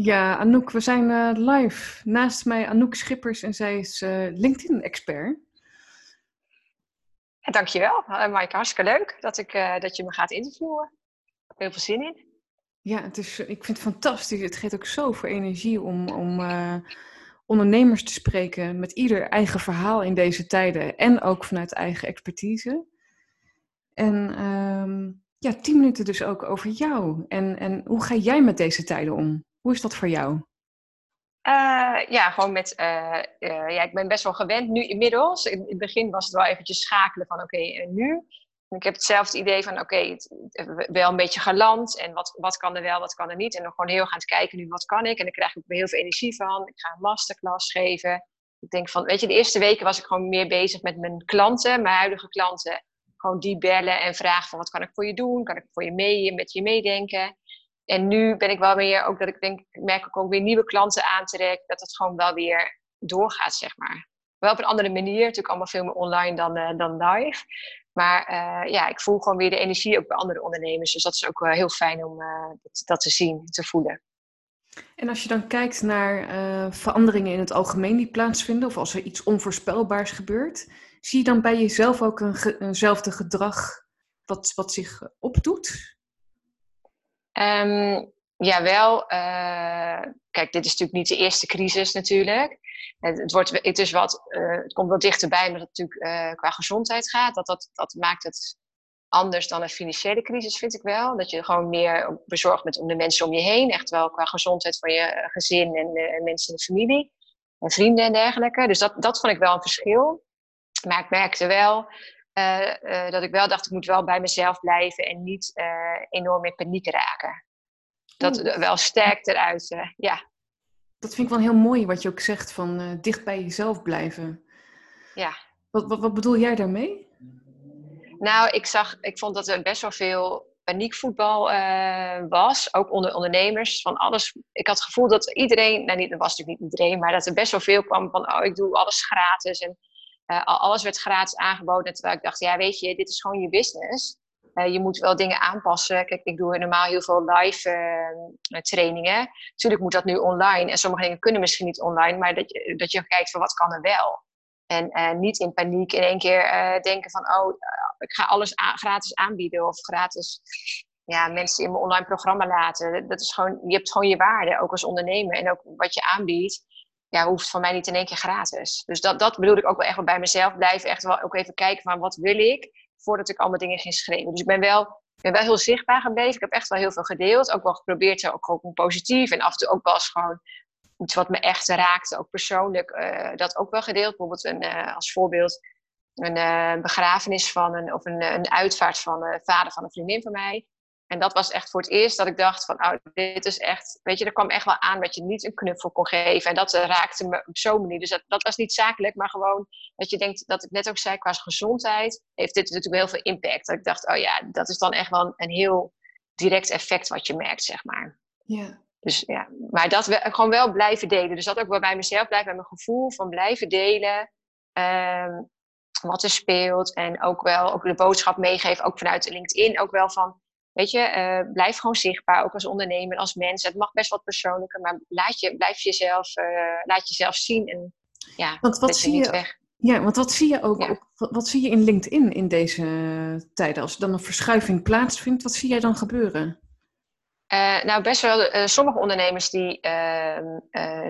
Ja, Anouk, we zijn uh, live. Naast mij Anouk Schippers en zij is uh, LinkedIn-expert. Dankjewel, uh, Maaike. Hartstikke leuk dat, ik, dat je me gaat interviewen. Heel veel zin in. Ja, het is, ik vind het fantastisch. Het geeft ook zoveel energie om, om ondernemers te spreken met ieder eigen verhaal in deze tijden en ook vanuit eigen expertise. En ehm, ja, tien minuten dus ook over jou. En, en hoe ga jij met deze tijden om? Hoe is dat voor jou? Uh, ja, gewoon met. Uh, uh, ja, ik ben best wel gewend nu inmiddels. In, het begin was het wel eventjes schakelen van: oké, okay, nu? Ik heb hetzelfde idee van: oké, okay, wel een beetje geland. En wat, wat kan er wel, wat kan er niet? En dan gewoon heel gaan kijken nu: wat kan ik? En daar krijg ik ook heel veel energie van. Ik ga een masterclass geven. Ik denk van: weet je, de eerste weken was ik gewoon meer bezig met mijn klanten, mijn huidige klanten. Gewoon die bellen en vragen: van wat kan ik voor je doen? Kan ik voor je mee, met je meedenken? En nu ben ik wel weer ook dat ik denk, merk ik ook weer nieuwe klanten aantrek, dat het gewoon wel weer doorgaat, zeg maar. Wel op een andere manier, natuurlijk allemaal veel meer online dan, uh, dan live. Maar uh, ja, ik voel gewoon weer de energie ook bij andere ondernemers. Dus dat is ook heel fijn om dat, dat, te zien, te voelen. En als je dan kijkt naar veranderingen in het algemeen die plaatsvinden, of als er iets onvoorspelbaars gebeurt, zie je dan bij jezelf ook eenzelfde gedrag wat, wat zich opdoet? Um, ja, wel. Uh, kijk, dit is natuurlijk niet de eerste crisis natuurlijk. Het, het, wordt, het, is wat, uh, het komt wel dichterbij, maar dat het natuurlijk uh, qua gezondheid gaat. Dat, dat, dat maakt het anders dan een financiële crisis, vind ik wel. Dat je gewoon meer bezorgd bent om de mensen om je heen. Echt wel qua gezondheid van je gezin en mensen in de familie. En vrienden en dergelijke. Dus dat, dat vond ik wel een verschil. Maar ik merkte wel uh, uh, dat ik wel dacht, ik moet wel bij mezelf blijven en niet uh, enorm in paniek raken. Dat wel sterk eruit, ja. Dat vind ik wel heel mooi wat je ook zegt, van dicht bij jezelf blijven. Ja. Wat, wat, wat bedoel jij daarmee? Nou, ik zag, ik vond dat er best wel veel paniekvoetbal was, ook onder ondernemers, van alles. Ik had het gevoel dat iedereen, nou niet, dat was natuurlijk niet iedereen, maar dat er best wel veel kwam van, oh, ik doe alles gratis en uh, alles werd gratis aangeboden. Terwijl ik dacht, ja, weet je, dit is gewoon je business. Uh, je moet wel dingen aanpassen. Kijk, ik doe normaal heel veel live uh, trainingen. Natuurlijk moet dat nu online. En sommige dingen kunnen misschien niet online. Maar dat je, dat je kijkt van wat kan er wel. En niet in paniek in één keer denken van... oh, ik ga alles gratis aanbieden. Of gratis ja, mensen in mijn online programma laten. Dat is gewoon, je hebt gewoon je waarde, ook als ondernemer. En ook wat je aanbiedt ja, hoeft van mij niet in één keer gratis. Dus dat, dat bedoel ik ook wel echt wel bij mezelf blijven. Echt wel ook even kijken van wat wil ik, voordat ik allemaal dingen ging schrijven. Dus ik ben wel, ben wel heel zichtbaar gebleven. Ik heb echt wel heel veel gedeeld. Ook wel geprobeerd, ook gewoon positief. En af en toe ook wel eens gewoon iets wat me echt raakte, ook persoonlijk, uh, dat ook wel gedeeld. Bijvoorbeeld een, uh, als voorbeeld een uh, begrafenis van een, of een, een uitvaart van een vader van een vriendin van mij. En dat was echt voor het eerst dat ik dacht van, oh, dit is echt, weet je, er kwam echt wel aan dat je niet een knuffel kon geven. En dat uh, raakte me op zo'n manier. Dus dat, dat, was niet zakelijk, maar gewoon dat je denkt, dat ik net ook zei, qua gezondheid heeft dit natuurlijk heel veel impact. Dat ik dacht, oh ja, dat is dan echt wel een, heel direct effect wat je merkt, zeg maar. Ja. Dus ja, maar dat we gewoon wel blijven delen. Dus dat ook wel bij mezelf blijven, bij mijn gevoel van blijven delen. Um, wat er speelt. En ook wel ook de boodschap meegeven, ook vanuit LinkedIn, ook wel van Weet je, uh, blijf gewoon zichtbaar, ook als ondernemer, als mens. Het mag best wat persoonlijker, maar laat je, blijf jezelf, uh, laat jezelf zien en ja, want wat zie je, weg. Ja, want wat zie je ook, ja. op, wat zie je in LinkedIn in deze tijden? Als er dan een verschuiving plaatsvindt, wat zie jij dan gebeuren? Uh, nou, best wel sommige ondernemers die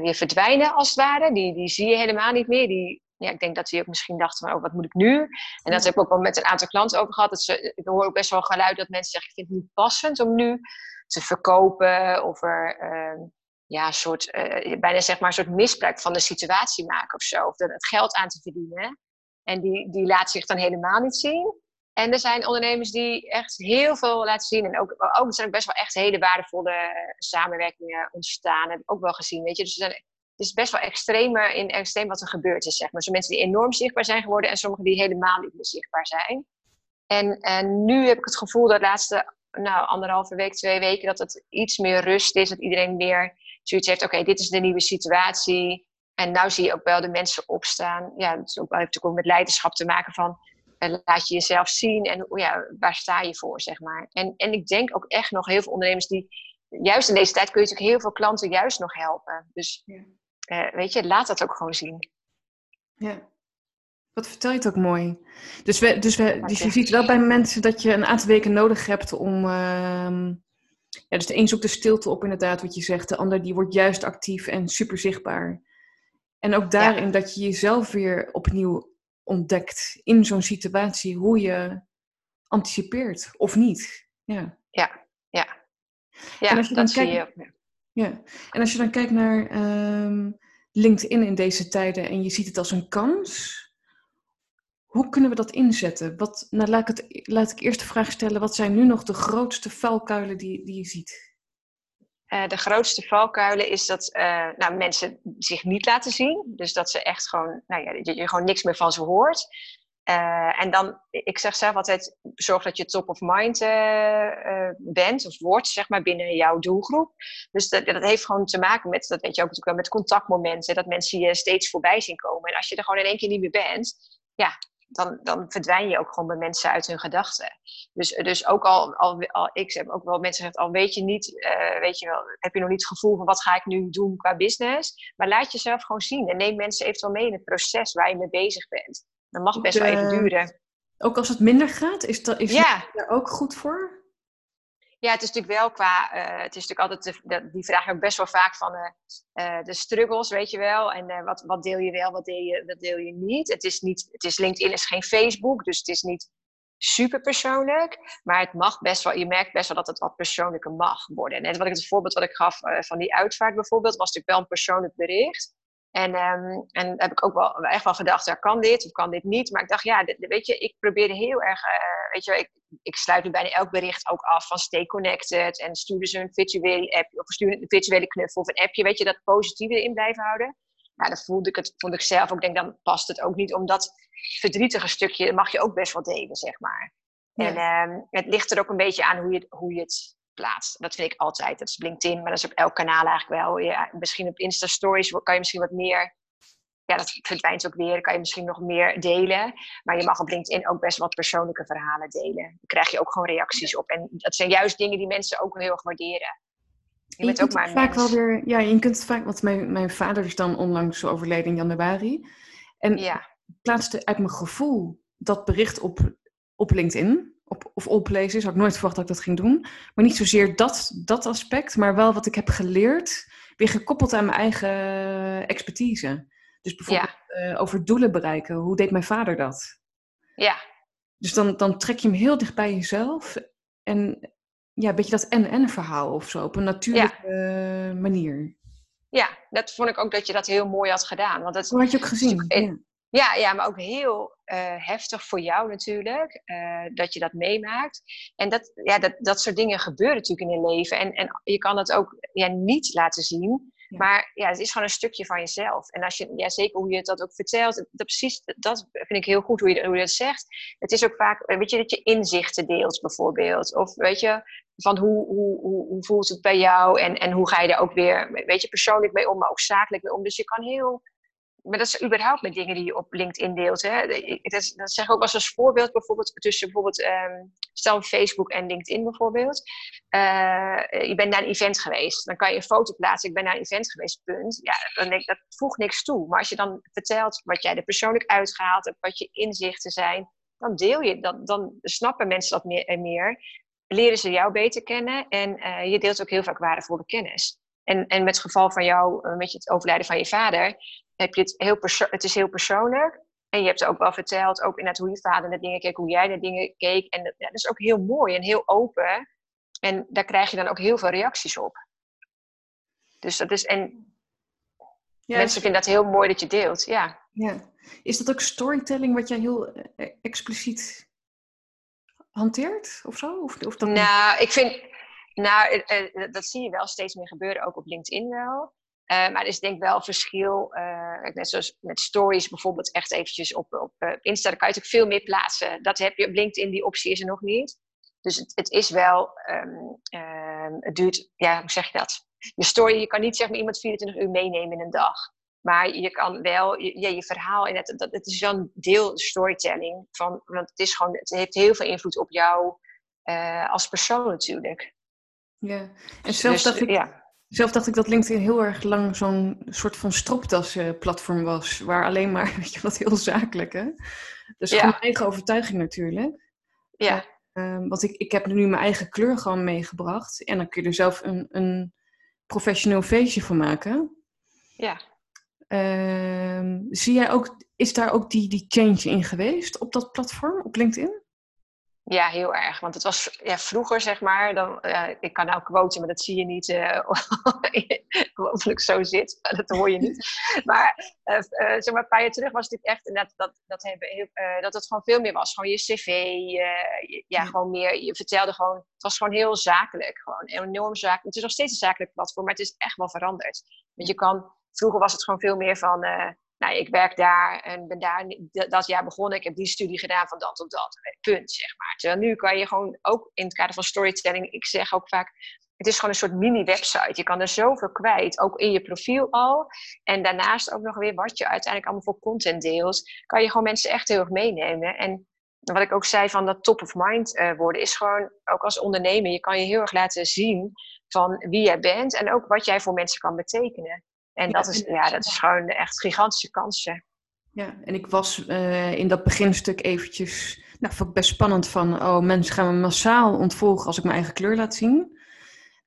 weer verdwijnen als het ware. Die, die zie je helemaal niet meer. Die ja, ik denk dat ze ook misschien dachten van, oh, wat moet ik nu? En dat heb ik ook wel met een aantal klanten over gehad. Dat ze, ik hoor ook best wel geluid dat mensen zeggen, ik vind het niet passend om nu te verkopen of er uh, ja, een soort, uh, bijna zeg maar een soort misbruik van de situatie maken of zo. Of het geld aan te verdienen. En die, die laat zich dan helemaal niet zien. En er zijn ondernemers die echt heel veel laten zien. En ook, ook er zijn ook best wel echt hele waardevolle samenwerkingen ontstaan. Dat heb ik ook wel gezien. Weet je? Dus er zijn is best wel extreem in extreem wat er gebeurd is. Zeg maar. Zo mensen die enorm zichtbaar zijn geworden en sommigen die helemaal niet meer zichtbaar zijn. En, en nu heb ik het gevoel dat de laatste nou, anderhalve week, twee weken, dat het iets meer rust is. Dat iedereen meer zoiets heeft, oké, dit is de nieuwe situatie. En nu zie je ook wel de mensen opstaan. Ja, het heeft natuurlijk ook met leiderschap te maken van... Eh, laat je jezelf zien en ja, waar sta je voor, zeg maar. En, en ik denk ook echt nog heel veel ondernemers die juist in deze tijd kun je natuurlijk heel veel klanten juist nog helpen. Dus. Weet je, laat dat ook gewoon zien. Ja. Wat vertel je het ook mooi. Dus, we, dus, we, dus je ziet wel bij mensen dat je een aantal weken nodig hebt om. Uh, ja, dus de een zoekt de stilte op, inderdaad, wat je zegt. De ander die wordt juist actief en super zichtbaar. En ook daarin dat je jezelf weer opnieuw ontdekt in zo'n situatie, hoe je anticipeert of niet. Ja, ja, ja. ja dat kijkt, zie je. Ja, en als je dan kijkt naar um, LinkedIn in deze tijden en je ziet het als een kans, hoe kunnen we dat inzetten? Wat, nou, laat, ik het, laat ik eerst de vraag stellen: wat zijn nu nog de grootste valkuilen die, die je ziet? Uh, de grootste valkuilen is dat uh, nou, mensen zich niet laten zien. Dus dat ze echt gewoon, nou ja, je gewoon niks meer van ze hoort. Uh, en dan, ik zeg zelf altijd, zorg dat je top of mind bent of wordt, zeg maar, binnen jouw doelgroep. Dus dat, dat heeft gewoon te maken met, dat weet je ook natuurlijk wel, met contactmomenten. Dat mensen je steeds voorbij zien komen. En als je er gewoon in één keer niet meer bent, ja, dan, dan verdwijn je ook gewoon bij mensen uit hun gedachten. Dus, dus ook al, al, ik heb ook wel mensen gezegd, al weet je niet, weet je wel, heb je nog niet het gevoel van wat ga ik nu doen qua business. Maar laat jezelf gewoon zien en neem mensen eventueel mee in het proces waar je mee bezig bent. Dat mag best wel even duren. Ook als het minder gaat, is dat is ja. daar ook goed voor? Ja, het is natuurlijk wel qua. Uh, het is natuurlijk altijd. De, die vraag ook best wel vaak van uh, uh, de struggles, weet je wel. En wat, wat deel je wel, wat deel je, wat deel je niet. Het is, niet. het is LinkedIn is geen Facebook, dus het is niet super persoonlijk. Maar het mag best wel. Je merkt best wel dat het wat persoonlijker mag worden. Net wat ik het voorbeeld wat ik gaf van die uitvaart bijvoorbeeld, was natuurlijk wel een persoonlijk bericht. En, um, en heb ik ook wel echt wel gedacht, kan dit of kan dit niet? Maar ik dacht, ja, weet je, ik probeerde heel erg, uh, weet je, ik, ik sluit nu bijna elk bericht ook af van stay connected en stuur ze een virtuele app of stuur een virtuele knuffel of een appje, weet je, dat positieve erin blijven houden. Nou, dan voelde ik het, vond ik zelf ook, denk dan past het ook niet, omdat verdrietige stukje mag je ook best wel delen, zeg maar. En um, het ligt er ook een beetje aan hoe je, hoe je het plaatst. Dat vind ik altijd. Dat is LinkedIn, maar dat is op elk kanaal eigenlijk wel. Ja, misschien op Insta Stories kan je misschien wat meer. Ja, dat verdwijnt ook weer. Kan je misschien nog meer delen. Maar je mag op LinkedIn ook best wat persoonlijke verhalen delen. Daar krijg je ook gewoon reacties op. En dat zijn juist dingen die mensen ook heel erg waarderen. Je, ook maar vaak wel weer. Ja, je kunt vaak. Want mijn, mijn vader is dan onlangs overleden in januari. En ja. plaatste uit mijn gevoel dat bericht op, op LinkedIn op, of oplezen. Had ik nooit verwacht dat ik dat ging doen. Maar niet zozeer dat, dat aspect, maar wel wat ik heb geleerd, weer gekoppeld aan mijn eigen expertise. Dus bijvoorbeeld eh, over doelen bereiken. Hoe deed mijn vader dat? Ja. Dus dan, dan trek je hem heel dicht bij jezelf. En ja, een beetje dat en-en verhaal of zo, op een natuurlijke manier. Ja, dat vond ik ook dat je dat heel mooi had gedaan. Want dat, had je ook gezien? Ja, ja, maar ook heel uh, heftig voor jou natuurlijk, uh, dat je dat meemaakt. En dat, ja, dat, dat soort dingen gebeuren natuurlijk in je leven. En, en je kan het ook ja, niet laten zien. Maar ja, het is gewoon een stukje van jezelf. En als je, ja, zeker hoe je het dat ook vertelt, dat, precies, dat vind ik heel goed hoe je, hoe je dat zegt. Het is ook vaak, weet je, dat je inzichten deelt bijvoorbeeld. Of weet je, van hoe, hoe, hoe, hoe voelt het bij jou en, en hoe ga je er ook weer, weet je, persoonlijk mee om, maar ook zakelijk mee om. Dus je kan heel maar dat is überhaupt met dingen die je op LinkedIn deelt. Hè. Dat, zeg ik ook als, voorbeeld, bijvoorbeeld tussen bijvoorbeeld, um, stel Facebook en LinkedIn bijvoorbeeld. Uh, je bent naar een event geweest, dan kan je een foto plaatsen. Ik ben naar een event geweest, punt. Ja, dan denk dat voegt niks toe. Maar als je dan vertelt wat jij er persoonlijk uitgehaald hebt, wat je inzichten zijn, dan deel je, dan, dan snappen mensen dat meer en meer. Leren ze jou beter kennen en uh, je deelt ook heel vaak waardevolle kennis. En, en met het geval van jou, met het overlijden van je vader, heb je het heel het is heel persoonlijk. En je hebt ook wel verteld, ook inderdaad hoe je vader naar dingen keek, hoe jij naar dingen keek. En ja, dat is ook heel mooi en heel open. En daar krijg je dan ook heel veel reacties op. Dus dat is, en ja, mensen vinden dat heel mooi dat je deelt, ja. ja. Is dat ook storytelling wat jij heel eh, expliciet hanteert of zo? Of, of dat nou, ik vind, nou, eh, eh, dat zie je wel steeds meer gebeuren, ook op LinkedIn wel. Uh, maar er is denk ik wel verschil. Uh, net zoals met stories bijvoorbeeld echt eventjes op, op uh, Insta. Dan kan je natuurlijk veel meer plaatsen. Dat heb je op LinkedIn, die optie is er nog niet. Dus het, het is wel, um, um, het duurt, ja, hoe zeg je dat? Je story, je kan niet zeg maar iemand 24 uur meenemen in een dag. Maar je kan wel je, je, je verhaal, in het, dat, het is wel een deel storytelling. Van, want het, is gewoon, het heeft heel veel invloed op jou als persoon natuurlijk. Ja, en dus zelf, dacht ik, ja. Zelf dacht ik dat LinkedIn heel erg lang zo'n soort van stropdasplatform was, waar alleen maar, weet je wat, heel zakelijk hè? Dus ja. mijn eigen overtuiging natuurlijk. Ja. Uh, want ik, ik heb nu mijn eigen kleur gewoon meegebracht. En dan kun je er zelf een, een professioneel feestje van maken. Ja. Uh, zie jij ook, is daar ook die, die change in geweest op dat platform, op LinkedIn? Ja, heel erg. Want het was ja, vroeger, zeg maar, dan, uh, ik kan nou quoten, maar dat zie je niet uh, of ik zo zit. Dat hoor je niet. Maar, uh, zeg maar een paar jaar terug was het echt dat, dat, dat, hebben, dat het gewoon veel meer was. Gewoon je cv, ja, gewoon meer. Je vertelde gewoon, het was gewoon heel zakelijk. Gewoon enorm zakelijk. Het is nog steeds een zakelijk platform, maar het is echt wel veranderd. Want je kan, vroeger was het gewoon veel meer van nou, ik werk daar en ben daar dat jaar begonnen. Ik heb die studie gedaan van dat tot dat. Punt, zeg maar. Terwijl nu kan je gewoon ook in het kader van storytelling, ik zeg ook vaak, het is gewoon een soort mini-website. Je kan er zoveel kwijt, ook in je profiel al. En daarnaast ook nog weer wat je uiteindelijk allemaal voor content deelt. Kan je gewoon mensen echt heel erg meenemen. En wat ik ook zei van dat top of mind uh, worden, is gewoon ook als ondernemer, je kan je heel erg laten zien van wie jij bent en ook wat jij voor mensen kan betekenen. En dat, is, ja, dat is gewoon echt gigantische kansen. Ja, en ik was uh, in dat beginstuk eventjes, nou, vond ik best spannend van, oh, mensen gaan me massaal ontvolgen als ik mijn eigen kleur laat zien.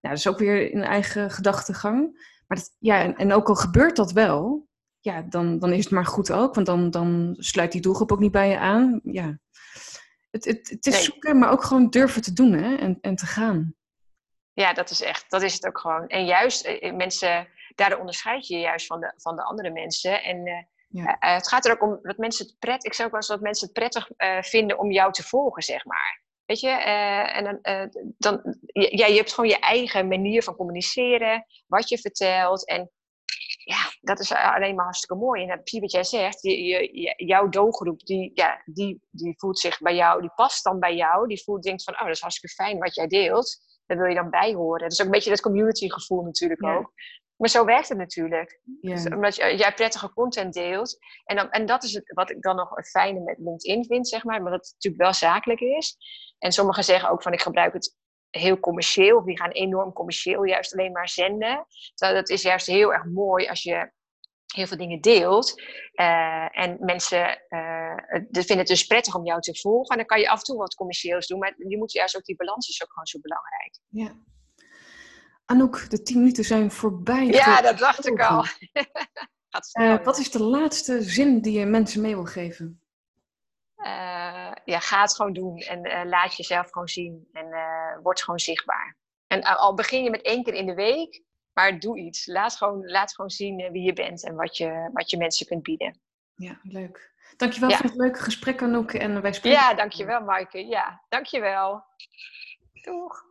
Nou, dat is ook weer een eigen gedachtegang. Maar dat, ja, en, en, ook al gebeurt dat wel, ja, dan, dan is het maar goed ook, want dan, dan sluit die doelgroep ook niet bij je aan. Ja. Het, het, het is zoeken, maar ook gewoon durven te doen hè, en, en te gaan. Ja, dat is echt, dat is het ook gewoon. En juist, eh, mensen daardoor onderscheid je je juist van de, van de andere mensen. En uh, het gaat er ook om dat mensen het pret, ik zou ook wel eens dat mensen het prettig vinden om jou te volgen, zeg maar. Weet je, en dan, dan ja, je hebt gewoon je eigen manier van communiceren, wat je vertelt. En ja, dat is alleen maar hartstikke mooi. En precies wat jij zegt, je, je, jouw doelgroep, die, ja, die, die voelt zich bij jou, die past dan bij jou. Die voelt, denkt van, oh, dat is hartstikke fijn wat jij deelt. Daar wil je dan bij horen. Dat is ook een beetje dat community gevoel natuurlijk ook. Maar zo werkt het natuurlijk. Dus omdat jij prettige content deelt. En, dan, en dat is het, wat ik dan nog het fijne met LinkedIn vind, zeg maar. Maar dat het natuurlijk wel zakelijk is. En sommigen zeggen ook van ik gebruik het heel commercieel. Of die gaan enorm commercieel juist alleen maar zenden. Dat is juist heel erg mooi als je heel veel dingen deelt. Uh, en mensen uh, vinden het dus prettig om jou te volgen. En dan kan je af en toe wat commercieels doen. Maar je moet juist ook die balans is ook gewoon zo belangrijk. Ja. Anouk, de tien minuten zijn voorbij. Ja, dat dacht ik al. uh, wat is de laatste zin die je mensen mee wil geven? Uh, ja, ga het gewoon doen en uh, laat jezelf gewoon zien en word gewoon zichtbaar. En al begin je met één keer in de week, maar doe iets. Laat gewoon, laat gewoon zien wie je bent en wat je, wat je mensen kunt bieden. Ja, leuk. Dankjewel ja. voor het leuke gesprek, Anouk. En wij spreken... Ja, dankjewel, Maaike. Ja, dankjewel. Doeg.